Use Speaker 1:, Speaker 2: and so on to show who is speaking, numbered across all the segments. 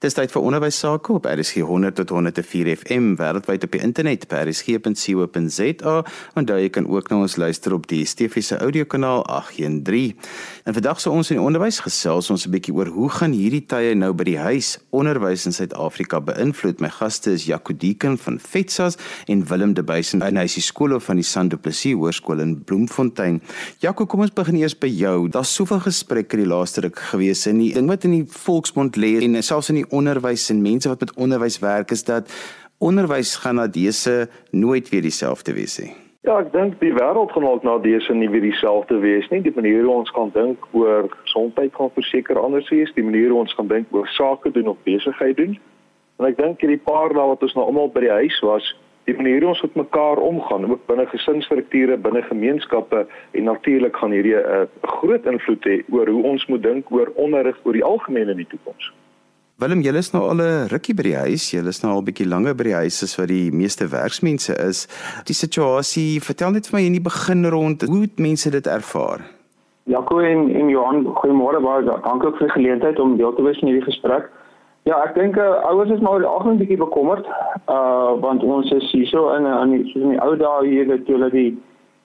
Speaker 1: Dis tyd vir onderwys sake op RSG 100 tot 104 FM wêreldwyd op die internet by rsg.co.za en daar jy kan ook na ons luister op die STV se audiokanaal 813. En vandag sou ons in die onderwys gesels ons 'n bietjie oor hoe gaan hierdie tye nou by die huis onderwys in Suid-Afrika beïnvloed. My gaste is Jaco Deeken van FETSAS en Willem De Buysen van die skool van die Sando Plessis Hoërskool in Bloemfontein. Jaco, kom ons begin eers by jou. Daar's soveel gesprekke die laaste ruk gewees en die ding wat in die volksmond lê en selfs in die onderwys en mense wat met onderwys werk is dat onderwys gaan na dese nooit weer dieselfde wees nie.
Speaker 2: Ja, ek dink die wêreld gaan ook na dese nie weer dieselfde wees nie. Die manier hoe ons kan dink oor gesondheid gaan verseker anders wees, die manier hoe ons gaan dink oor sake doen of besigheid doen. En ek dink hierdie paar dae wat ons nou almal by die huis was, die manier hoe ons met mekaar omgaan, ook binne gesinsstrukture, binne gemeenskappe en natuurlik gaan hierdie 'n uh, groot invloed hê oor hoe ons moet dink oor onderrig oor die algemeen in die toekoms.
Speaker 1: Willem, julle is nou al 'n rukkie by die huis. Julle is nou al 'n bietjie langer by die huis as wat die meeste werksmense is. Die situasie, vertel net vir my in die begin rond, hoe het mense dit ervaar?
Speaker 3: Jaco en en Johan, goeiemôre. Baie dankie vir die geleentheid om deel te wees in hierdie gesprek. Ja, ek dink uh, ouers is maar algemeen bietjie bekommerd, uh want ons is hierso in in die soos in die ou dae hier dat jy dat die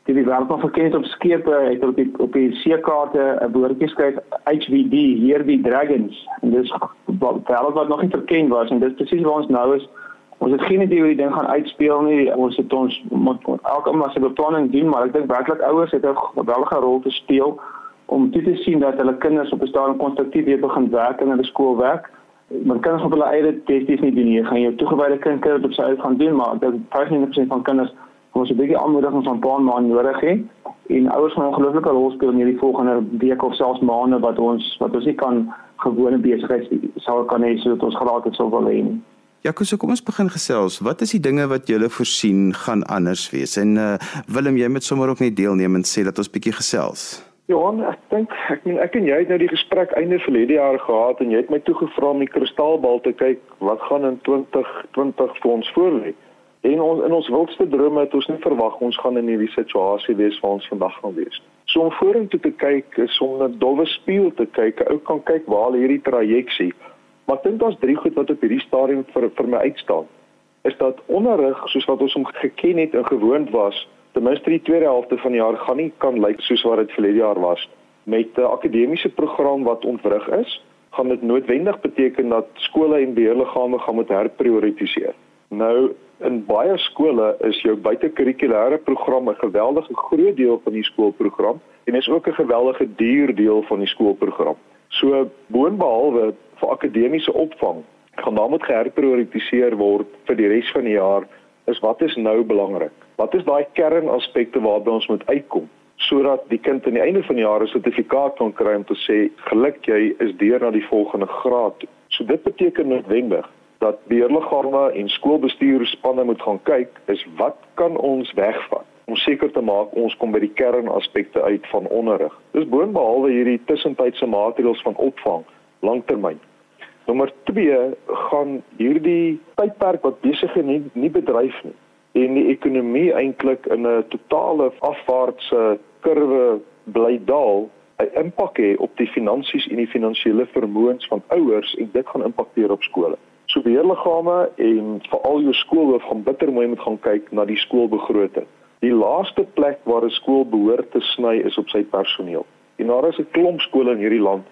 Speaker 3: die die wêreld van verkenning op skepe het op die op die seekaarte 'n boortjie skryf HVD hier die dragons. En dis wêreld wat nog nie verken was en dis presies waar ons nou is. Ons het geen idee hoe die ding gaan uitspeel nie. Ons het ons moet elke maar se beplanning doen maar ek dink werklik ouers het 'n geweldige rol te speel om toe te sien dat hulle kinders op 'n stadium konstruktief weer begin werk in hulle skoolwerk maar kinders op hulle eie testies nie doen nie. Gaan jou toegewyde kind kinders op sy uit gaan doen maar dit 50% van kinders ons 'n bietjie aanmoediging van paar maande nodig het en ouers gaan 'n ongelooflike rol speel in hierdie volgende week of selfs maande wat ons wat ons nie kan gewone besigheid sou kan hê sodat ons gratis sou wil hê nie.
Speaker 1: Ja, so kom ons begin gesels. Wat is die dinge wat julle voorsien gaan anders wees? En uh Willem, jy moet sommer ook net deelneem en sê dat ons bietjie gesels.
Speaker 2: Johan, ek dink ek meen ek en jy het nou die gesprek einde verlede jaar gehad en jy het my toegevra om die kristalbal te kyk wat gaan in 2020 vir ons voorlê. En ons in ons wildste drome het ons nie verwag ons gaan in hierdie situasie wees waar ons vandag gaan wees. So om vorentoe te kyk is om 'n dowwe spieël te kyk. Ou kan kyk waar hierdie trajectory. Maar ek dink daar's drie goed wat op hierdie stadium vir vir my uitstaan. Is dat onderrig soos wat ons hom geken het en gewoond was, ten minste die tweede helfte van die jaar gaan nie kan lyk soos wat dit verlede jaar was met 'n akademiese program wat ontwrig is, gaan dit noodwendig beteken dat skole en beheerliggame gaan moet herprioritiseer. Nou in baie skole is jou buitekurrikulêre program 'n geweldige groot deel van die skoolprogram en is ook 'n geweldige duur deel van die skoolprogram. So boonbehalwe vir akademiese opvang gaan daar moet geherprioritiseer word vir die res van die jaar is wat is nou belangrik? Wat is daai kernaspekte waarby ons moet uitkom sodat die kind aan die einde van die jaar 'n sertifikaat kan kry om te sê geluk jy is deur na die volgende graad. So dit beteken noodwendig dat beheerliggame en skoolbestuurspanne moet gaan kyk is wat kan ons wegvat om seker te maak ons kom by die kernaspekte uit van onderrig. Dis boonbehalwe hierdie tussentydse maatreëls van opvang langtermyn. Nommer 2 gaan hierdie tydperk wat besig is nie, nie bedryf nie en die ekonomie eintlik in 'n totale afwaartse kurwe bly daal 'n impak hê op die finansies en die finansiële vermoëns van ouers en dit gaan impakteer op skole so beheerliggame en veral jou skoolhoof gaan bitter mooi moet gaan kyk na die skoolbegroting. Die laaste plek waar 'n skool behoort te sny is op sy personeel. En daar is 'n klomp skole in hierdie land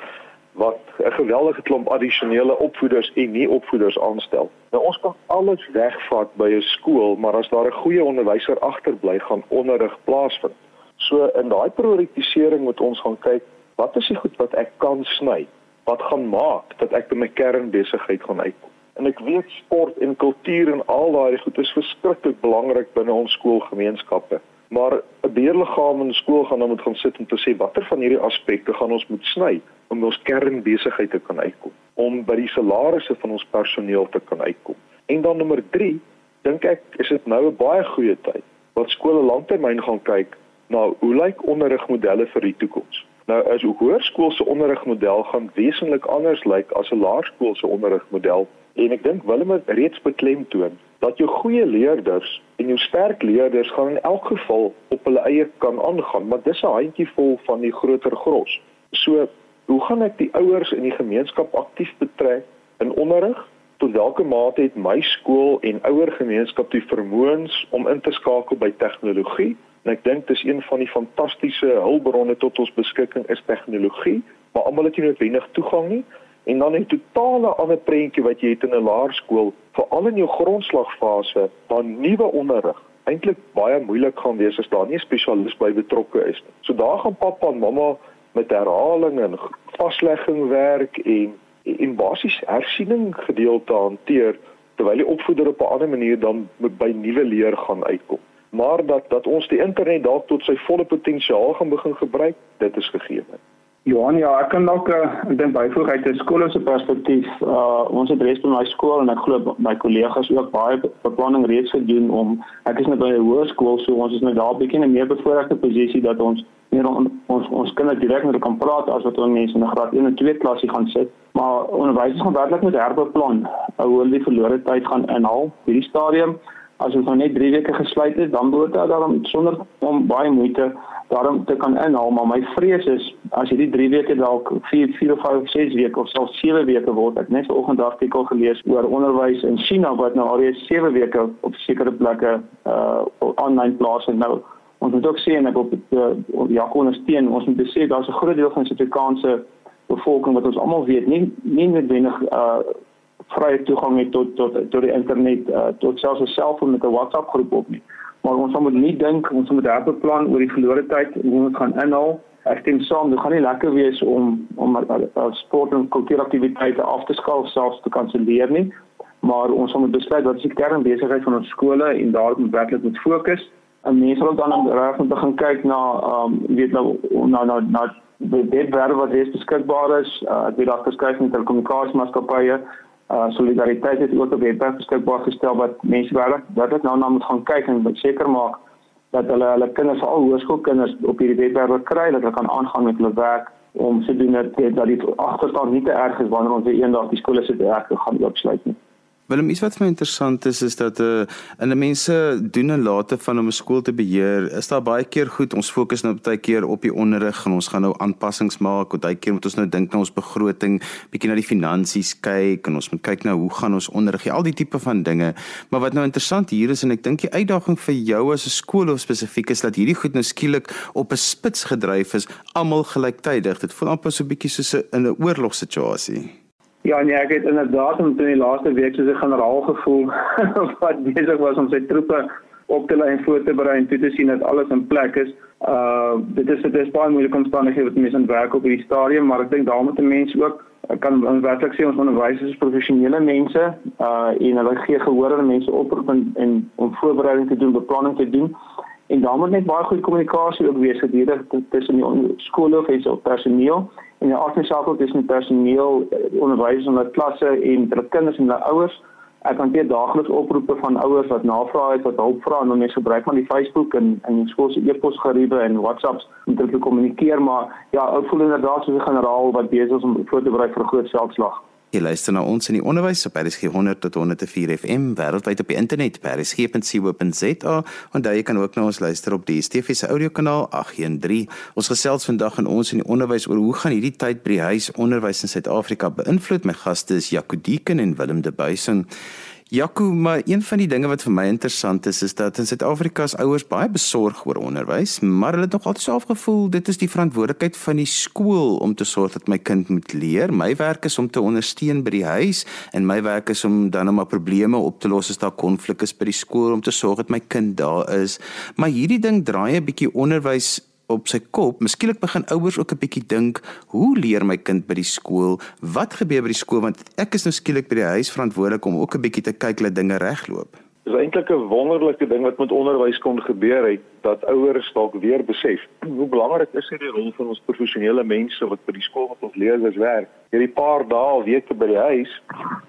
Speaker 2: wat 'n geweldige klomp addisionele opvoeders en nie opvoeders aanstel. Nou ons kan alles wegvat by 'n skool, maar as daar 'n goeie onderwyser agterbly, gaan onderrig plaasvind. So in daai prioritisering moet ons gaan kyk, wat is die goed wat ek kan sny? Wat gaan maak dat ek by my kernbesigheid gaan uitkom? En ek weet sport en kultuur en al daai goed is verskriklik belangrik binne ons skoolgemeenskappe. Maar 'n beheerliggaam in skool gaan dan moet gaan sit om te sê watter van hierdie aspekte gaan ons moet sny om ons kernbesigheid te kan uitkom, om by die salarisse van ons personeel te kan uitkom. En dan nommer 3, dink ek is dit nou 'n baie goeie tyd wat skole lanktermyn gaan kyk na hoe lyk onderrigmodelle vir die toekoms. Nou as hoërskool se onderrigmodel gaan wesentlik anders lyk as 'n laerskool se onderrigmodel En ek dink Willem het reeds beklemtoon dat jou goeie leerders en jou sterk leerders gaan in elk geval op hulle eie kan aangaan, maar dis 'n handjievol van die groter gros. So, hoe gaan ek die ouers in die gemeenskap aktief betrek in onderrig? Tot watter mate het my skool en ouer gemeenskap die vermoëns om in te skakel by tegnologie? En ek dink dis een van die fantastiese hulpbronne tot ons beskikking is tegnologie, maar almal het nie noodwendig toegang nie. En dan 'n totale ander prentjie wat jy het in 'n laerskool, veral in jou grondslagfase, waar nuwe onderrig eintlik baie moeilik gaan wees as daar nie 'n spesialis by betrokke is nie. So daar gaan pappa en mamma met herhaling en vaslegging werk en en basies hersiening gedeelte hanteer terwyl die opvoeder op 'n ander manier dan by nuwe leer gaan uitkom. Maar dat dat ons die internet dalk tot sy volle potensiaal gaan begin gebruik, dit is gegee.
Speaker 3: Johan, ja, ek kan dalk uh, ek dink byvoeg uit 'n skool se perspektief. Uh ons het reeds by my skool en ek glo my kollegas ook baie beplanning reeds gedoen om ek is net by 'n hoërskool, so ons is nou daar 'n bietjie in 'n meer bevoordeelde posisie dat ons meer on, ons ons kinders direk met hulle kan praat as wat ons mense in 'n graad 1 en 2 klasie gaan sit. Maar onderwysers gaan werklik met herbeplan hoe hulle die verlore tyd gaan inhaal. Hierdie stadium as ons nou net 3 weke gesluit het, dan behoort dit dan sonder om baie moeite daarom te kan inhaal, maar my vrees is as hierdie 3 weke dalk 4 4 of 5 6 weke of selfs 7 weke word. Ek net 'n oggendartikel gelees oor onderwys in China wat nou al 7 weke op sekere plekke uh online plaas en nou ons moet ook sê en ek op uh, ja ondersteun ons moet sê daar's 'n groot deel van Suid-Afrikaanse bevolking wat ons almal weet nie nie noodwendig uh vrye toegang het tot tot tot die internet uh, tot selfs 'n selfoon met 'n WhatsApp groep op nie. Maar ons moet nie dink ons moet 'n beplan oor die verlore tyd hoe ons gaan inhaal. Ek stem saam, dit gaan nie lekker wees om om sport en kultuuraktiwiteite af te skaal selfs te kanselleer nie. Maar ons moet besluit wat is die kernbesigheid van ons skole en daarop moet werklik moet fokus. En mense sal dan reg moet begin kyk na ehm um, weet nou na na na die webwerwe wat reeds beskikbaar is. Uh, ek weet daar verskeie telekommunikasiemaatskappye uh solidariteit het ook op webwerf beskikbaar gestel wat mense werklik dit nou na moet gaan kyk en seker maak dat hulle hulle kinders al hoërskoolkinders op hierdie webwerf kry dat hulle kan aangaan met hulle werk om se doen dat dit agterstand nie te erg is wanneer ons eendag die skole se werk gaan oopsluit nie.
Speaker 1: Willem, iets wat vir my interessant is is dat uh in 'n mense doen en late van om 'n skool te beheer, is daar baie keer goed ons fokus nou baie keer op die onderrig en ons gaan nou aanpassings maak. Baie keer moet ons nou dink na ons begroting, bietjie na die finansies kyk en ons moet kyk nou hoe gaan ons onderrig, al die tipe van dinge. Maar wat nou interessant hier is en ek dink die uitdaging vir jou as 'n skool of spesifiek is dat hierdie goed nou skielik op 'n spits gedryf is, almal gelyktydig. Dit voel amper so 'n bietjie soos 'n in 'n oorlogsituasie.
Speaker 3: Ja, nee, ek het inderdaad in die laaste week soos 'n generaal gevoel wat besig was om sy troepe op te lei en voor te berei en toe te sien dat alles in plek is. Uh dit is dit is baie moeilike omstandighede wat mense aan werk op hierdie stadium, maar ek dink daarom moet mense ook kan ons werklik sê ons onderwysers is professionele mense uh en hulle gee gehoor aan mense oproep en om voorbereiding te doen, beplanning te doen. En daar moet net baie goeie kommunikasie ook wees gedurende tussen die skole of hulle personeel en die afdeling tussen die personeel, eh, onderwysers en hulle klasse en hulle kinders en hulle ouers. Ek kan weer daagliks oproepe van ouers wat navrae het wat hulp vra en dan mense gebruik van die Facebook en en die skool se e-posgeriewe en WhatsApps om te kommunikeer maar ja, ek voel inderdaad soos 'n generaal wat besig is om voor te berei vir 'n groot veldslag.
Speaker 1: Jy luister na ons in die onderwys op RSG 100 tot 104 FM wêreldwyd op die internet by rsg.co.za en daar jy kan ook na ons luister op die DSTV se audiokanaal 813. Ons gesels vandag in ons in die onderwys oor hoe gaan hierdie tyd by die huis onderwys in Suid-Afrika beïnvloed. My gaste is Jaco Deeken en Willem De Buisen. Jaco, maar een van die dinge wat vir my interessant is is dat in Suid-Afrika se ouers baie besorg oor onderwys, maar hulle het nog altyd self gevoel dit is die verantwoordelikheid van die skool om te sorg dat my kind moet leer. My werk is om te ondersteun by die huis en my werk is om dan om probleme op te los as daar konflik is by die skool om te sorg dat my kind daar is. Maar hierdie ding draai 'n bietjie onderwys op sy kop. Miskien begin ouers ook 'n bietjie dink, hoe leer my kind by die skool? Wat gebeur by die skool want ek is nou skielik by die huis verantwoordelik om ook 'n bietjie te kyk dat dinge regloop.
Speaker 2: Dis eintlik 'n wonderlike ding wat met onderwys kon gebeur het dat ouers dalk weer besef hoe belangrik is hierdie rol van ons professionele mense wat by die skool met ons leerders werk. Hierdie paar dae weke by die huis,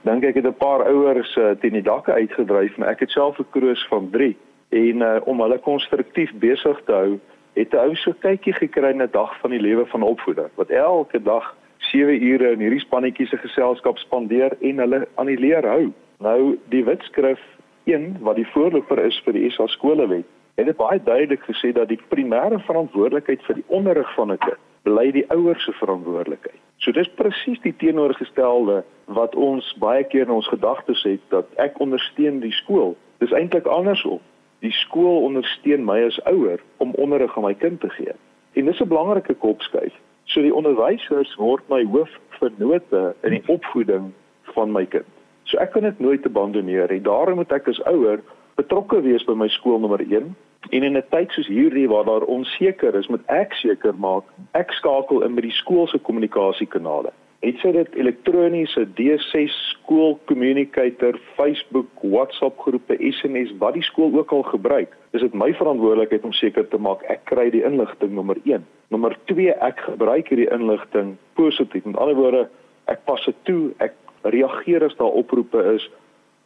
Speaker 2: dink ek het 'n paar ouers uh, teen die dakke uitgedryf, maar ek het self 'n kroos van 3 en uh, om hulle konstruktief besig te hou het 'n ou so kykie gekry na dag van die lewe van 'n opvoeder wat elke dag 7 ure in hierdie spannetjie se geselskap spandeer en hulle aan die leer hou. Nou die wetskrif 1 wat die voorloper is vir die SA skolewet, het dit baie duidelik gesê dat die primêre verantwoordelikheid vir die onderrig van 'n kind bly die ouers se verantwoordelikheid. So dis presies die teenoorgestelde wat ons baie keer in ons gedagtes het dat ek ondersteun die skool. Dis eintlik andersom. Die skool ondersteun my as ouer om onderrig aan my kind te gee. En dis 'n belangrike kopskuif. So die onderwysers word my hoofvernote in die opvoeding van my kind. So ek kan dit nooit abandoneer nie. Daarom moet ek as ouer betrokke wees by my skool nommer 1 en in 'n tyd soos hierdie waar daar onseker is, moet ek seker maak ek skakel in met die skool se kommunikasiekanale. Het sy dit elektroniese D6 skool communicator, Facebook, WhatsApp groepe, SMS wat die skool ook al gebruik. Is dit my verantwoordelikheid om seker te maak ek kry die inligting nommer 1. Nommer 2 ek gebruik hierdie inligting positief. Met ander woorde, ek pas dit toe, ek reageer as daar oproepe is.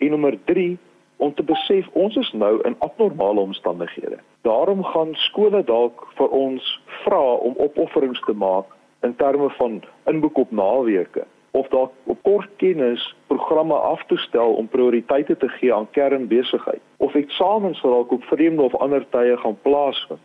Speaker 2: En nommer om te besef ons is nou in abnormale omstandighede. Daarom gaan skole dalk vir ons vra om opofferings te maak in terme van inboek op naweke of dalk op kort kennis programme af te stel om prioriteite te gee aan kernbesigheid of eksamens wat dalk op vreemde of ander tye gaan plaasvind.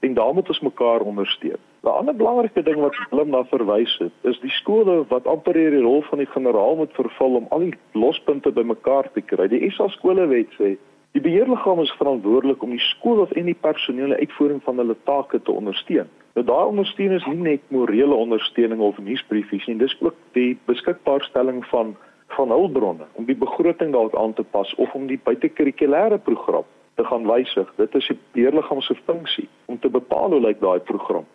Speaker 2: En daarmee moet ons mekaar ondersteun. 'n Ander belangrike ding wat Willem na verwys het, is die skole wat amper hierdie rol van die generaal moet vervul om al die lospunte bymekaar te kry. Die SA skolewet sê die beheerliggaam is verantwoordelik om die skool of en die personele uitvoering van hulle take te ondersteun. Nou daai ondersteuning is nie net morele ondersteuning of nuusbriefies nie, dis ook die beskikbaarstelling van van hulpbronne om die begroting dalk aan te pas of om die buitekurrikulêre program te gaan wysig. Dit is die beheerliggaam se funksie om te bepaal hoe lyk daai program.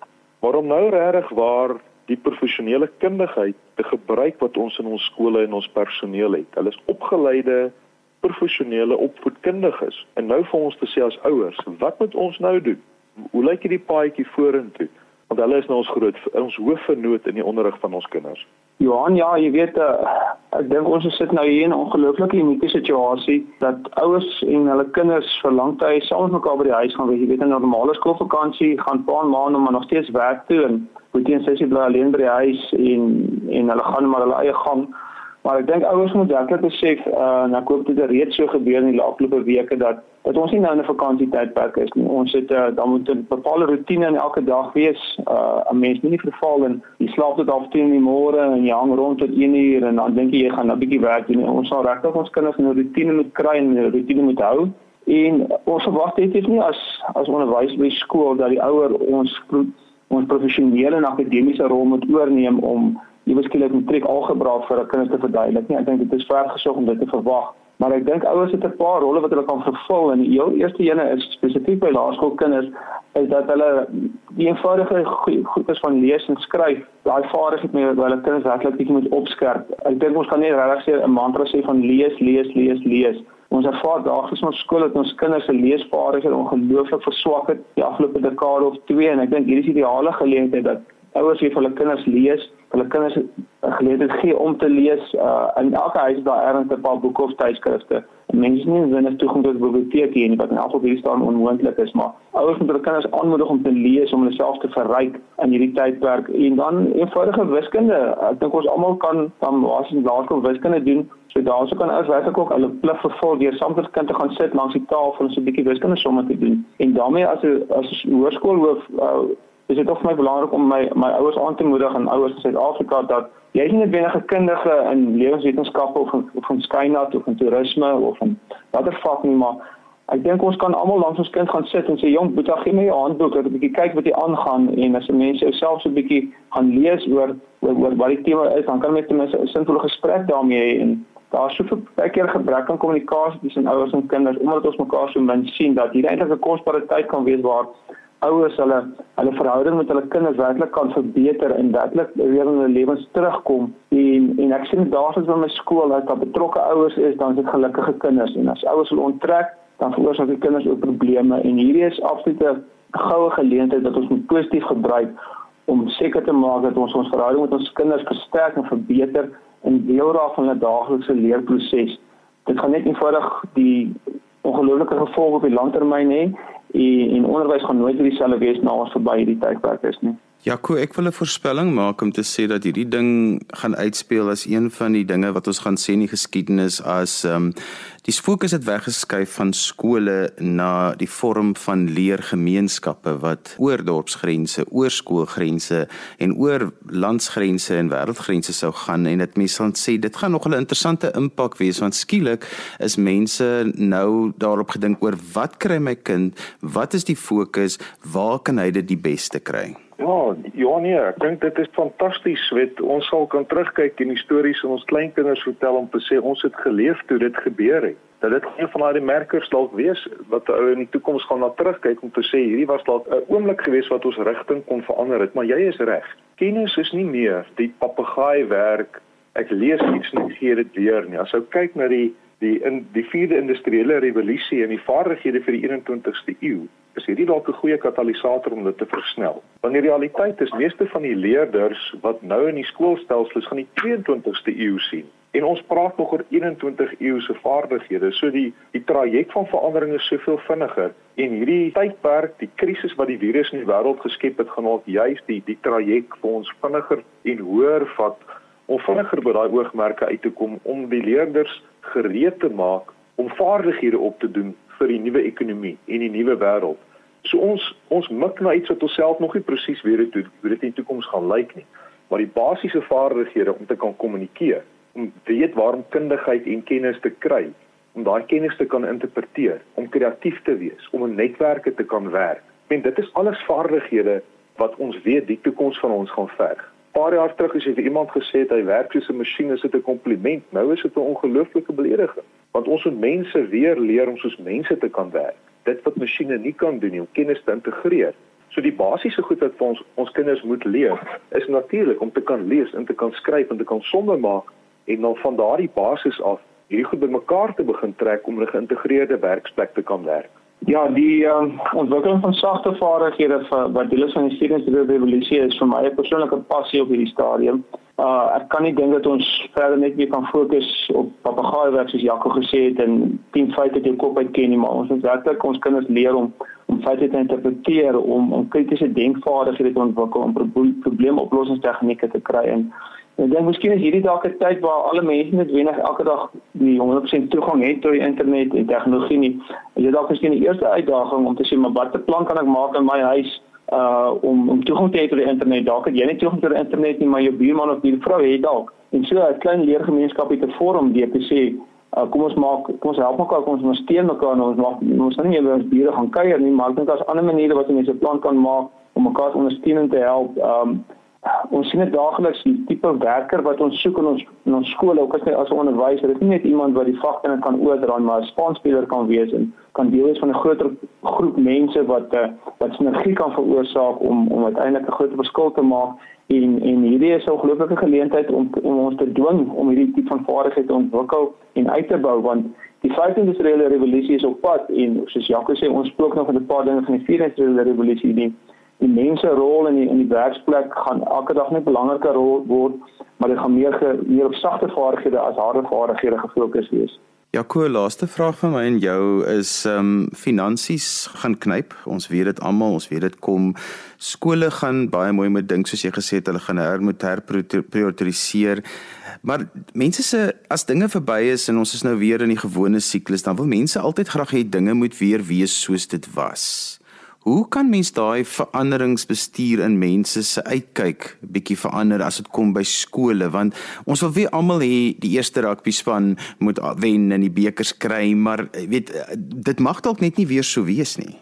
Speaker 2: Maar om nou regtig waar die professionele kundigheid te gebruik wat ons in ons skole en ons personeel het. Hulle is opgeleide professionele opvoedkundiges. En nou vir ons te sê as ouers, wat moet ons nou doen? Hoe lyk hierdie paadjie vorentoe? Want hulle is nou ons groot ons hoofvernoot in die onderrig van ons kinders.
Speaker 3: Johan, ja, jy weet uh, ek dink ons sit nou hier in 'n ongelooflike unieke situasie dat ouers en hulle kinders vir lang tyd saam met mekaar by die huis gaan wees. Jy weet 'n normale skoolvakansie gaan paar maande maar nog steeds werk toe en moet teen sessie bly alleen by die huis en en hulle gaan maar hulle eie gang. Maar ek dink ouers moet werklik besef uh en ek hoop dit het reeds so gebeur in die afgelope weke dat dat ons nie nou in 'n vakansietydperk is nie. Ons het uh, dan moet 'n bepaalde rotine in elke dag wees. Uh 'n mens moet nie verval in jy slaap tot half 10 in die môre en jy hang rond tot 1 uur en dan dink jy jy gaan 'n bietjie werk doen. Ons sal regtig ons kinders 'n rotine moet kry en 'n rotine moet hou. En ons verwag dit nie as as onderwys by skool dat die ouer ons ons professionele en akademiese rol moet oorneem om beskryf met trek algebra vir 'n kind te verduidelik nie. Ek dink dit is ver gesog om dit te verwag. Maar ek dink ouers het 'n paar rolle wat hulle kan vervul en die heel eerste ene is spesifiek by laerskoolkinders is dat hulle die eenvoudige goeders van lees en skryf, daai vaardigheid met hulle kinders werklik bietjie moet opskerp. Ek dink ons kan nie regtig sê 'n mantra sê van lees, lees, lees, lees. Ons ervaar daagliks op skool dat ons kinders se leesvaardighede ongelooflik verswak het die afgelope dekade of twee en ek dink hier is ideale geleentheid dat ouers hier vir hulle kinders lees, hulle kinders 'n geleentheid gee om te lees. Uh in elke huis is daar ergens 'n paar boeke of tydskrifte. Mense nie binne toegang tot die biblioteek hier nie wat in elk geval hier staan onmoontlik is, maar ouers moet hulle kinders aanmoedig om te lees om hulle self te verryk in hierdie tydperk en dan eenvoudige wiskunde. Ek dink ons almal kan dan was in laerskool wiskunde doen. So daarso kan ouers regtig ook hulle plig vervul deur saam met kind te gaan sit langs die tafel en so 'n bietjie wiskunde somme te doen. En daarmee as as 'n hoërskoolhoof uh, is dit ook vir my belangrik om my my ouers aan te moedig en ouers in Suid-Afrika dat jy is nie net wenige kundige in lewenswetenskappe of of in skynat of in toerisme of in watter vak nie maar ek dink ons kan almal langs ons kind gaan sit en sê jong boetie gee my jou handboek dat ek 'n bietjie kyk wat hier aangaan en as mense jouself so 'n bietjie gaan lees oor oor, oor wat die tema is dan kan jy ten minste 'n sinvolle gesprek daarmee hê. En daar is soveel baie keer gebrek aan kommunikasie tussen ouers en kinders omdat ons mekaar so min sien dat hier eintlik 'n kosbare tyd kan wees waar ouers hulle hulle verhouding met hulle kinders werklik kan verbeter en werklik weer in hulle lewens terugkom. En en ek sien daarsoos by my skool dat daar betrokke ouers is dan is dit gelukkige kinders. En as ouers hulle onttrek dan veroorsaak die kinders ook probleme. En hierdie is absoluut 'n goue geleentheid dat ons moet positief gebruik om seker te maak dat ons ons verhouding met ons kinders versterk en verbeter in deel raak van 'n daaglikse leerproses. Dit gaan net eenvoudig die ongelooflike gevolge op die langtermyn hê en, en onderwys gaan nooit weer dieselfde wees na ons verby hierdie tydperk is nie.
Speaker 1: Ja, ko, ek wil 'n voorspelling maak om te sê dat hierdie ding gaan uitspeel as een van die dinge wat ons gaan sê in die geskiedenis as ehm um, Die fokus het weggeskuif van skole na die vorm van leergemeenskappe wat oor dorpsgrense, oor skoolgrense en oor landsgrense en wêreldgrense sou gaan en dit mense sal sê dit gaan nog 'n interessante impak wees want skielik is mense nou daarop gedink oor wat kry my kind, wat is die fokus, waar kan hy dit die beste kry?
Speaker 2: Ja, ja nee, ek dink dit is fantasties. Weet, ons sal kan terugkyk en stories aan ons kleinkinders vertel om te sê ons het geleef toe dit gebeur het. Dat dit een van daai merkers dalk wees wat ou in die toekoms gaan na terugkyk om te sê hierdie was dalk 'n oomblik gewees wat ons rigting kon verander het, maar jy is reg. Kennis is nie meer die papegaai werk. Ek lees iets en ek gee dit weer nie. As ou kyk na die die in die 4de industriële revolusie en die vaardighede vir die 21ste eeu is hierdie dalk 'n goeie katalisator om dit te versnel. Want die realiteit is meeste van die leerders wat nou in die skoolstelsels gaan die 22ste eeu sien. En ons praat nog oor 21 eeuse vaardighede. So die die traject van verandering is soveel vinniger en hierdie tydperk, die krisis wat die virus in die wêreld geskep het, gaan ook juist die die traject vir ons vinniger en hoër vat om vinniger by daai oogmerke uit te kom om die leerders gereed te maak om vaardighede op te doen vir die nuwe ekonomie en die nuwe wêreld. So ons ons mik na iets wat ons self nog nie presies weet hoe dit in die toekoms gaan lyk nie. Maar die basiese vaardighede om te kan kommunikeer, om weet waarom kundigheid en kennis te kry, om daai kennis te kan interpreteer, om kreatief te wees, om in netwerke te kan werk. En dit is alles vaardighede wat ons weet die toekoms van ons gaan verg paar jaar terug as jy vir iemand gesê het hy werk soos 'n masjien, is dit 'n kompliment. Nou is dit 'n ongelooflike belediging, want ons moet mense weer leer om soos mense te kan werk. Dit wat masjiene nie kan doen nie, om kennis te integreer. So die basiese goed wat vir ons ons kinders moet leer, is natuurlik om te kan lees en te kan skryf en te kan somme maak en dan van daardie basis af hierdie goed bymekaar te begin trek om 'n geïntegreerde werksplek te kan werk.
Speaker 3: Ja, die uh, ontwikkeling van sagte vaardighede wat deel is van die studente revolusie is vir my 'n persoonlike passie op hierdie stadium. Uh ek kan nie dink dat ons verder net weer kan fokus op papegaai werk soos Jaco gesê het en 10 feite uit jou kop uit ken nie, maar ons moet werklik ons kinders leer om om feite te interpreteer, om om kritiese denkvaardighede te ontwikkel, om probleemoplossingstegnieke te kry en Ek dink miskien is hierdie dalk 'n tyd waar alle mense net wenig elke dag die 100% toegang het tot die internet en tegnologie nie. Dit dalk miskien die eerste uitdaging om te sê maar watter plan kan ek maak in my huis uh om om toegang te hê tot die internet? Dalk het jy nie toegang tot die internet nie, maar jou buurman of die vrou het dalk. En so 'n klein leergemeenskap het 'n vorm deur te sê uh kom ons maak kom ons help mekaar, kom ons ondersteun mekaar en ons maak ons nou nie meer by ons bure gaan kuier nie, maar ek dink daar's ander maniere wat mense 'n plan kan maak om mekaar ondersteunend te help. Um ons sien dit daagliks die tipe werker wat ons soek in ons in ons skole ook as as 'n onderwyser dit is nie net iemand wat die vakkennis kan oordra maar 'n spaanspeler kan wees en kan deel wees van 'n groter groep mense wat uh, wat sinergie kan veroorsaak om om uiteindelik 'n groter verskil te maak. En en hierdie is 'n ongelooflike geleentheid om om ons te dwing om hierdie tipe van vaardighede te ontwikkel en uit te bou want die vyfde industriële revolusie is op pad en soos Jacques sê ons spook nog van 'n paar dinge van die vierde industriële revolusie nie die mense rol in die in die werksplek gaan elke dag net belangriker word, maar dit gaan meer ge, meer op sagte vaardighede as harde vaardighede gefokus wees.
Speaker 1: Ja, cool. Laaste vraag van my en jou is ehm um, finansies gaan knyp. Ons weet dit almal, ons weet dit kom. Skole gaan baie mooi moet dink soos jy gesê het, hulle gaan her moet herprioritiseer. Maar mense se as dinge verby is en ons is nou weer in die gewone siklus, dan wil mense altyd graag hê dinge moet weer wees soos dit was. Hoe kan mens daai veranderingsbestuur in mense se uitkyk bietjie verander as dit kom by skole want ons wil weer almal hê die eerste rugby span moet wen en die bekers kry maar weet dit mag dalk net nie weer so wees nie.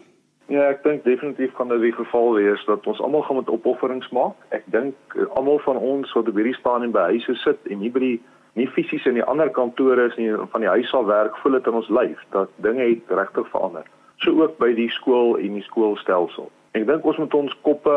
Speaker 2: Ja, ek dink definitief kan dit die geval wees dat ons almal gaan met opofferings maak. Ek dink eh, almal van ons wat op hierdie en by huise sit en nie by die nie fisies in die ander kantore is nie van die huis af werk, voel dit in ons lyf dat dinge het regtig verander so ook by die skool en die skoolstelsel. Ek dink ons moet ons koppe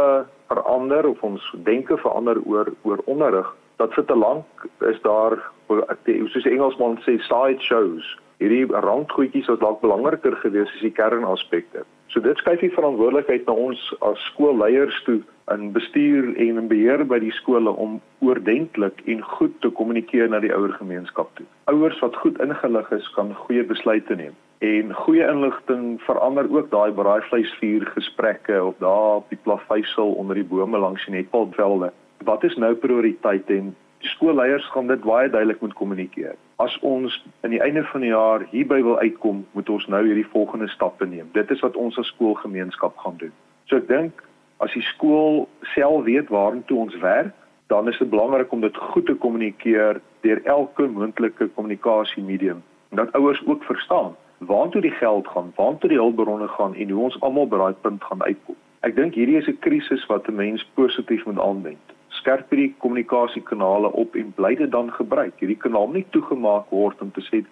Speaker 2: verander of ons denke verander oor oor onderrig. Dat vir te lank is daar soos die Engelsman sê side shows. Hierdie randgoedjies wat dalk belangriker gewees as die kernaspekte. So dit skuif die verantwoordelikheid na ons as skoolleiers toe in bestuur en in beheer by die skole om oordentlik en goed te kommunikeer na die ouer gemeenskap toe. Ouers wat goed ingelig is, kan goeie besluite neem en goeie inligting verander ook daai braaivleisvuur gesprekke op daar op die plaveisel onder die bome langs die netpalvelde. Wat is nou prioriteit en skoolleiers gaan dit baie duidelik moet kommunikeer. As ons aan die einde van die jaar hierby wil uitkom, moet ons nou hierdie volgende stappe neem. Dit is wat ons as skoolgemeenskap gaan doen. So ek dink as die skool self weet waartoe ons werk, dan is dit belangrik om dit goed te kommunikeer deur elke moontlike kommunikasiemedium en dat ouers ook verstaan waartoe die geld gaan, waartoe die hulpbronne gaan en hoe ons almal by daai punt gaan uitkom. Ek dink hierdie is 'n krisis wat 'n mens positief moet aanwend skerp hierdie kommunikasiekanale op en bly dit dan gebruik. Hierdie kanaal nie toegemaak word om te sê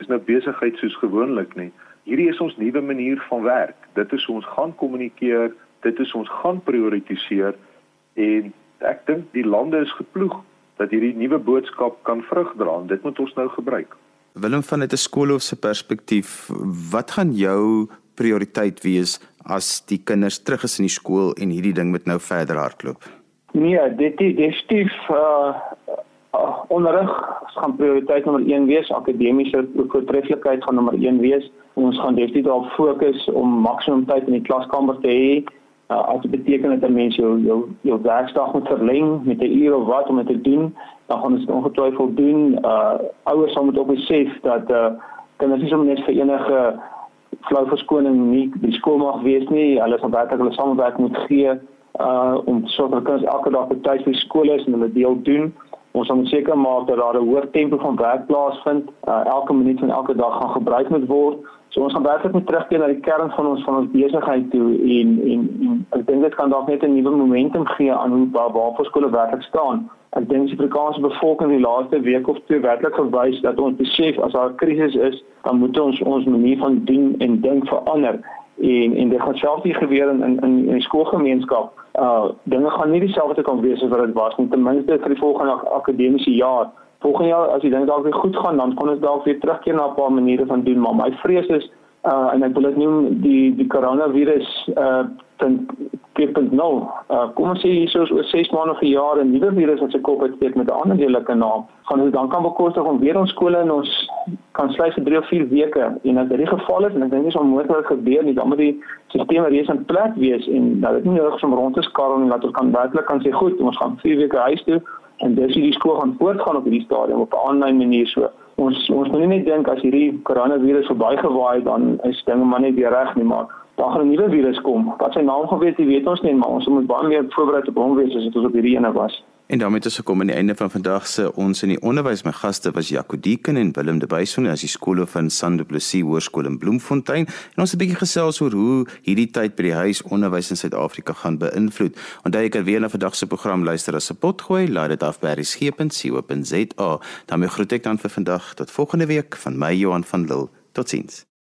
Speaker 2: dis nou besigheid soos gewoonlik nie. Hierdie is ons nuwe manier van werk. Dit is ons gaan kommunikeer, dit is ons gaan prioritiseer en ek dink die lande is geploeg dat hierdie nuwe boodskap kan vrug dra en dit moet ons nou gebruik.
Speaker 1: Willem van uit 'n skoolhoof se perspektief, wat gaan jou prioriteit wees as die kinders terug is in die skool en hierdie ding moet nou verder hardloop?
Speaker 3: Nee, dit is definitief uh, uh onderrig gaan prioriteit nommer 1 wees. Akademiese voortreffelikheid gaan nommer 1 wees. Ons gaan definitief daarop fokus om maksimum tyd in die klaskamer te hê. Uh, as dit beteken dat 'n mens jou jou jou werkdag moet verleng met 'n uur of wat om dit te doen, dan gaan ons ongetwyfeld doen. Uh ouers sal moet ook besef dat uh kinders nie sommer net vir enige flou verskoning nie die skool mag wees nie. Hulle sal werklik hulle samewerk moet gee uh om sodat kinders elke dag by tyd by skool is en hulle deel doen. Ons moet seker maak dat daar 'n hoë tempo van werk plaasvind. Uh elke minuut van elke dag gaan gebruik moet word. So ons gaan werklik moet terugkeer na die kern van ons van ons besigheid toe en en, en ek dink dit kan dalk net 'n nuwe momentum gee aan hoe waar waar skole werklik staan. Ek dink die Afrikaanse bevolking die laaste week of twee werklik gewys dat ons besef as daar 'n krisis is, dan moet ons ons manier van doen en dink verander en en dit gaan selfs nie gebeur in in in die skoolgemeenskap. Uh dinge gaan nie dieselfde kan wees as wat dit was nie ten minste vir die volgende akademiese jaar. Volgende jaar as die dinge dalk weer goed gaan, dan kan ons dalk weer terugkeer na 'n paar maniere van doen, maar my vrees is uh en ek wil dit noem die die koronavirus uh 2.0. Uh kom ons sê hier soos oor 6 maande of 'n jaar 'n nuwe virus wat se kop uitsteek met 'n ander lelike naam, gaan ons dan kan bekostig om weer ons skole en ons kan sluit vir 3 of 4 weke en as dit die geval is en ek dink dit is onmoontlik gebeur nie, dan moet die stelsel reeds in plek wees en dat dit nie nodig is om rond te skarrel en dat ons kan werklik kan sê goed, ons gaan 4 weke huis toe en dis hierdie skool gaan voortgaan op hierdie stadium op 'n aanlyn manier so. Ons ons moet nie net dink as hierdie koronavirus verbygewaai het dan is dinge maar net weer reg nie, maar daar gaan 'n nuwe virus kom. Wat sy naam geweet, jy weet ons nie, maar ons moet baie meer voorberei op hom wees as dit ons op hierdie ene was.
Speaker 1: En daarmee het ons gekom aan die einde van vandag se ons in die onderwys. My gaste was Jaco Deeken en Willem de Buyson as die skole van Sandeplessis Hoërskool in Bloemfontein. En ons het 'n bietjie gesels oor hoe hierdie tyd by die huis onderwys in Suid-Afrika gaan beïnvloed. Onthou jy kan weer na vandag se program luister as 'n potgooi. Laai dit af by resgep.co.za. daarmee groet ek dan vir vandag tot volgende week van my Johan van Lille. Totsiens.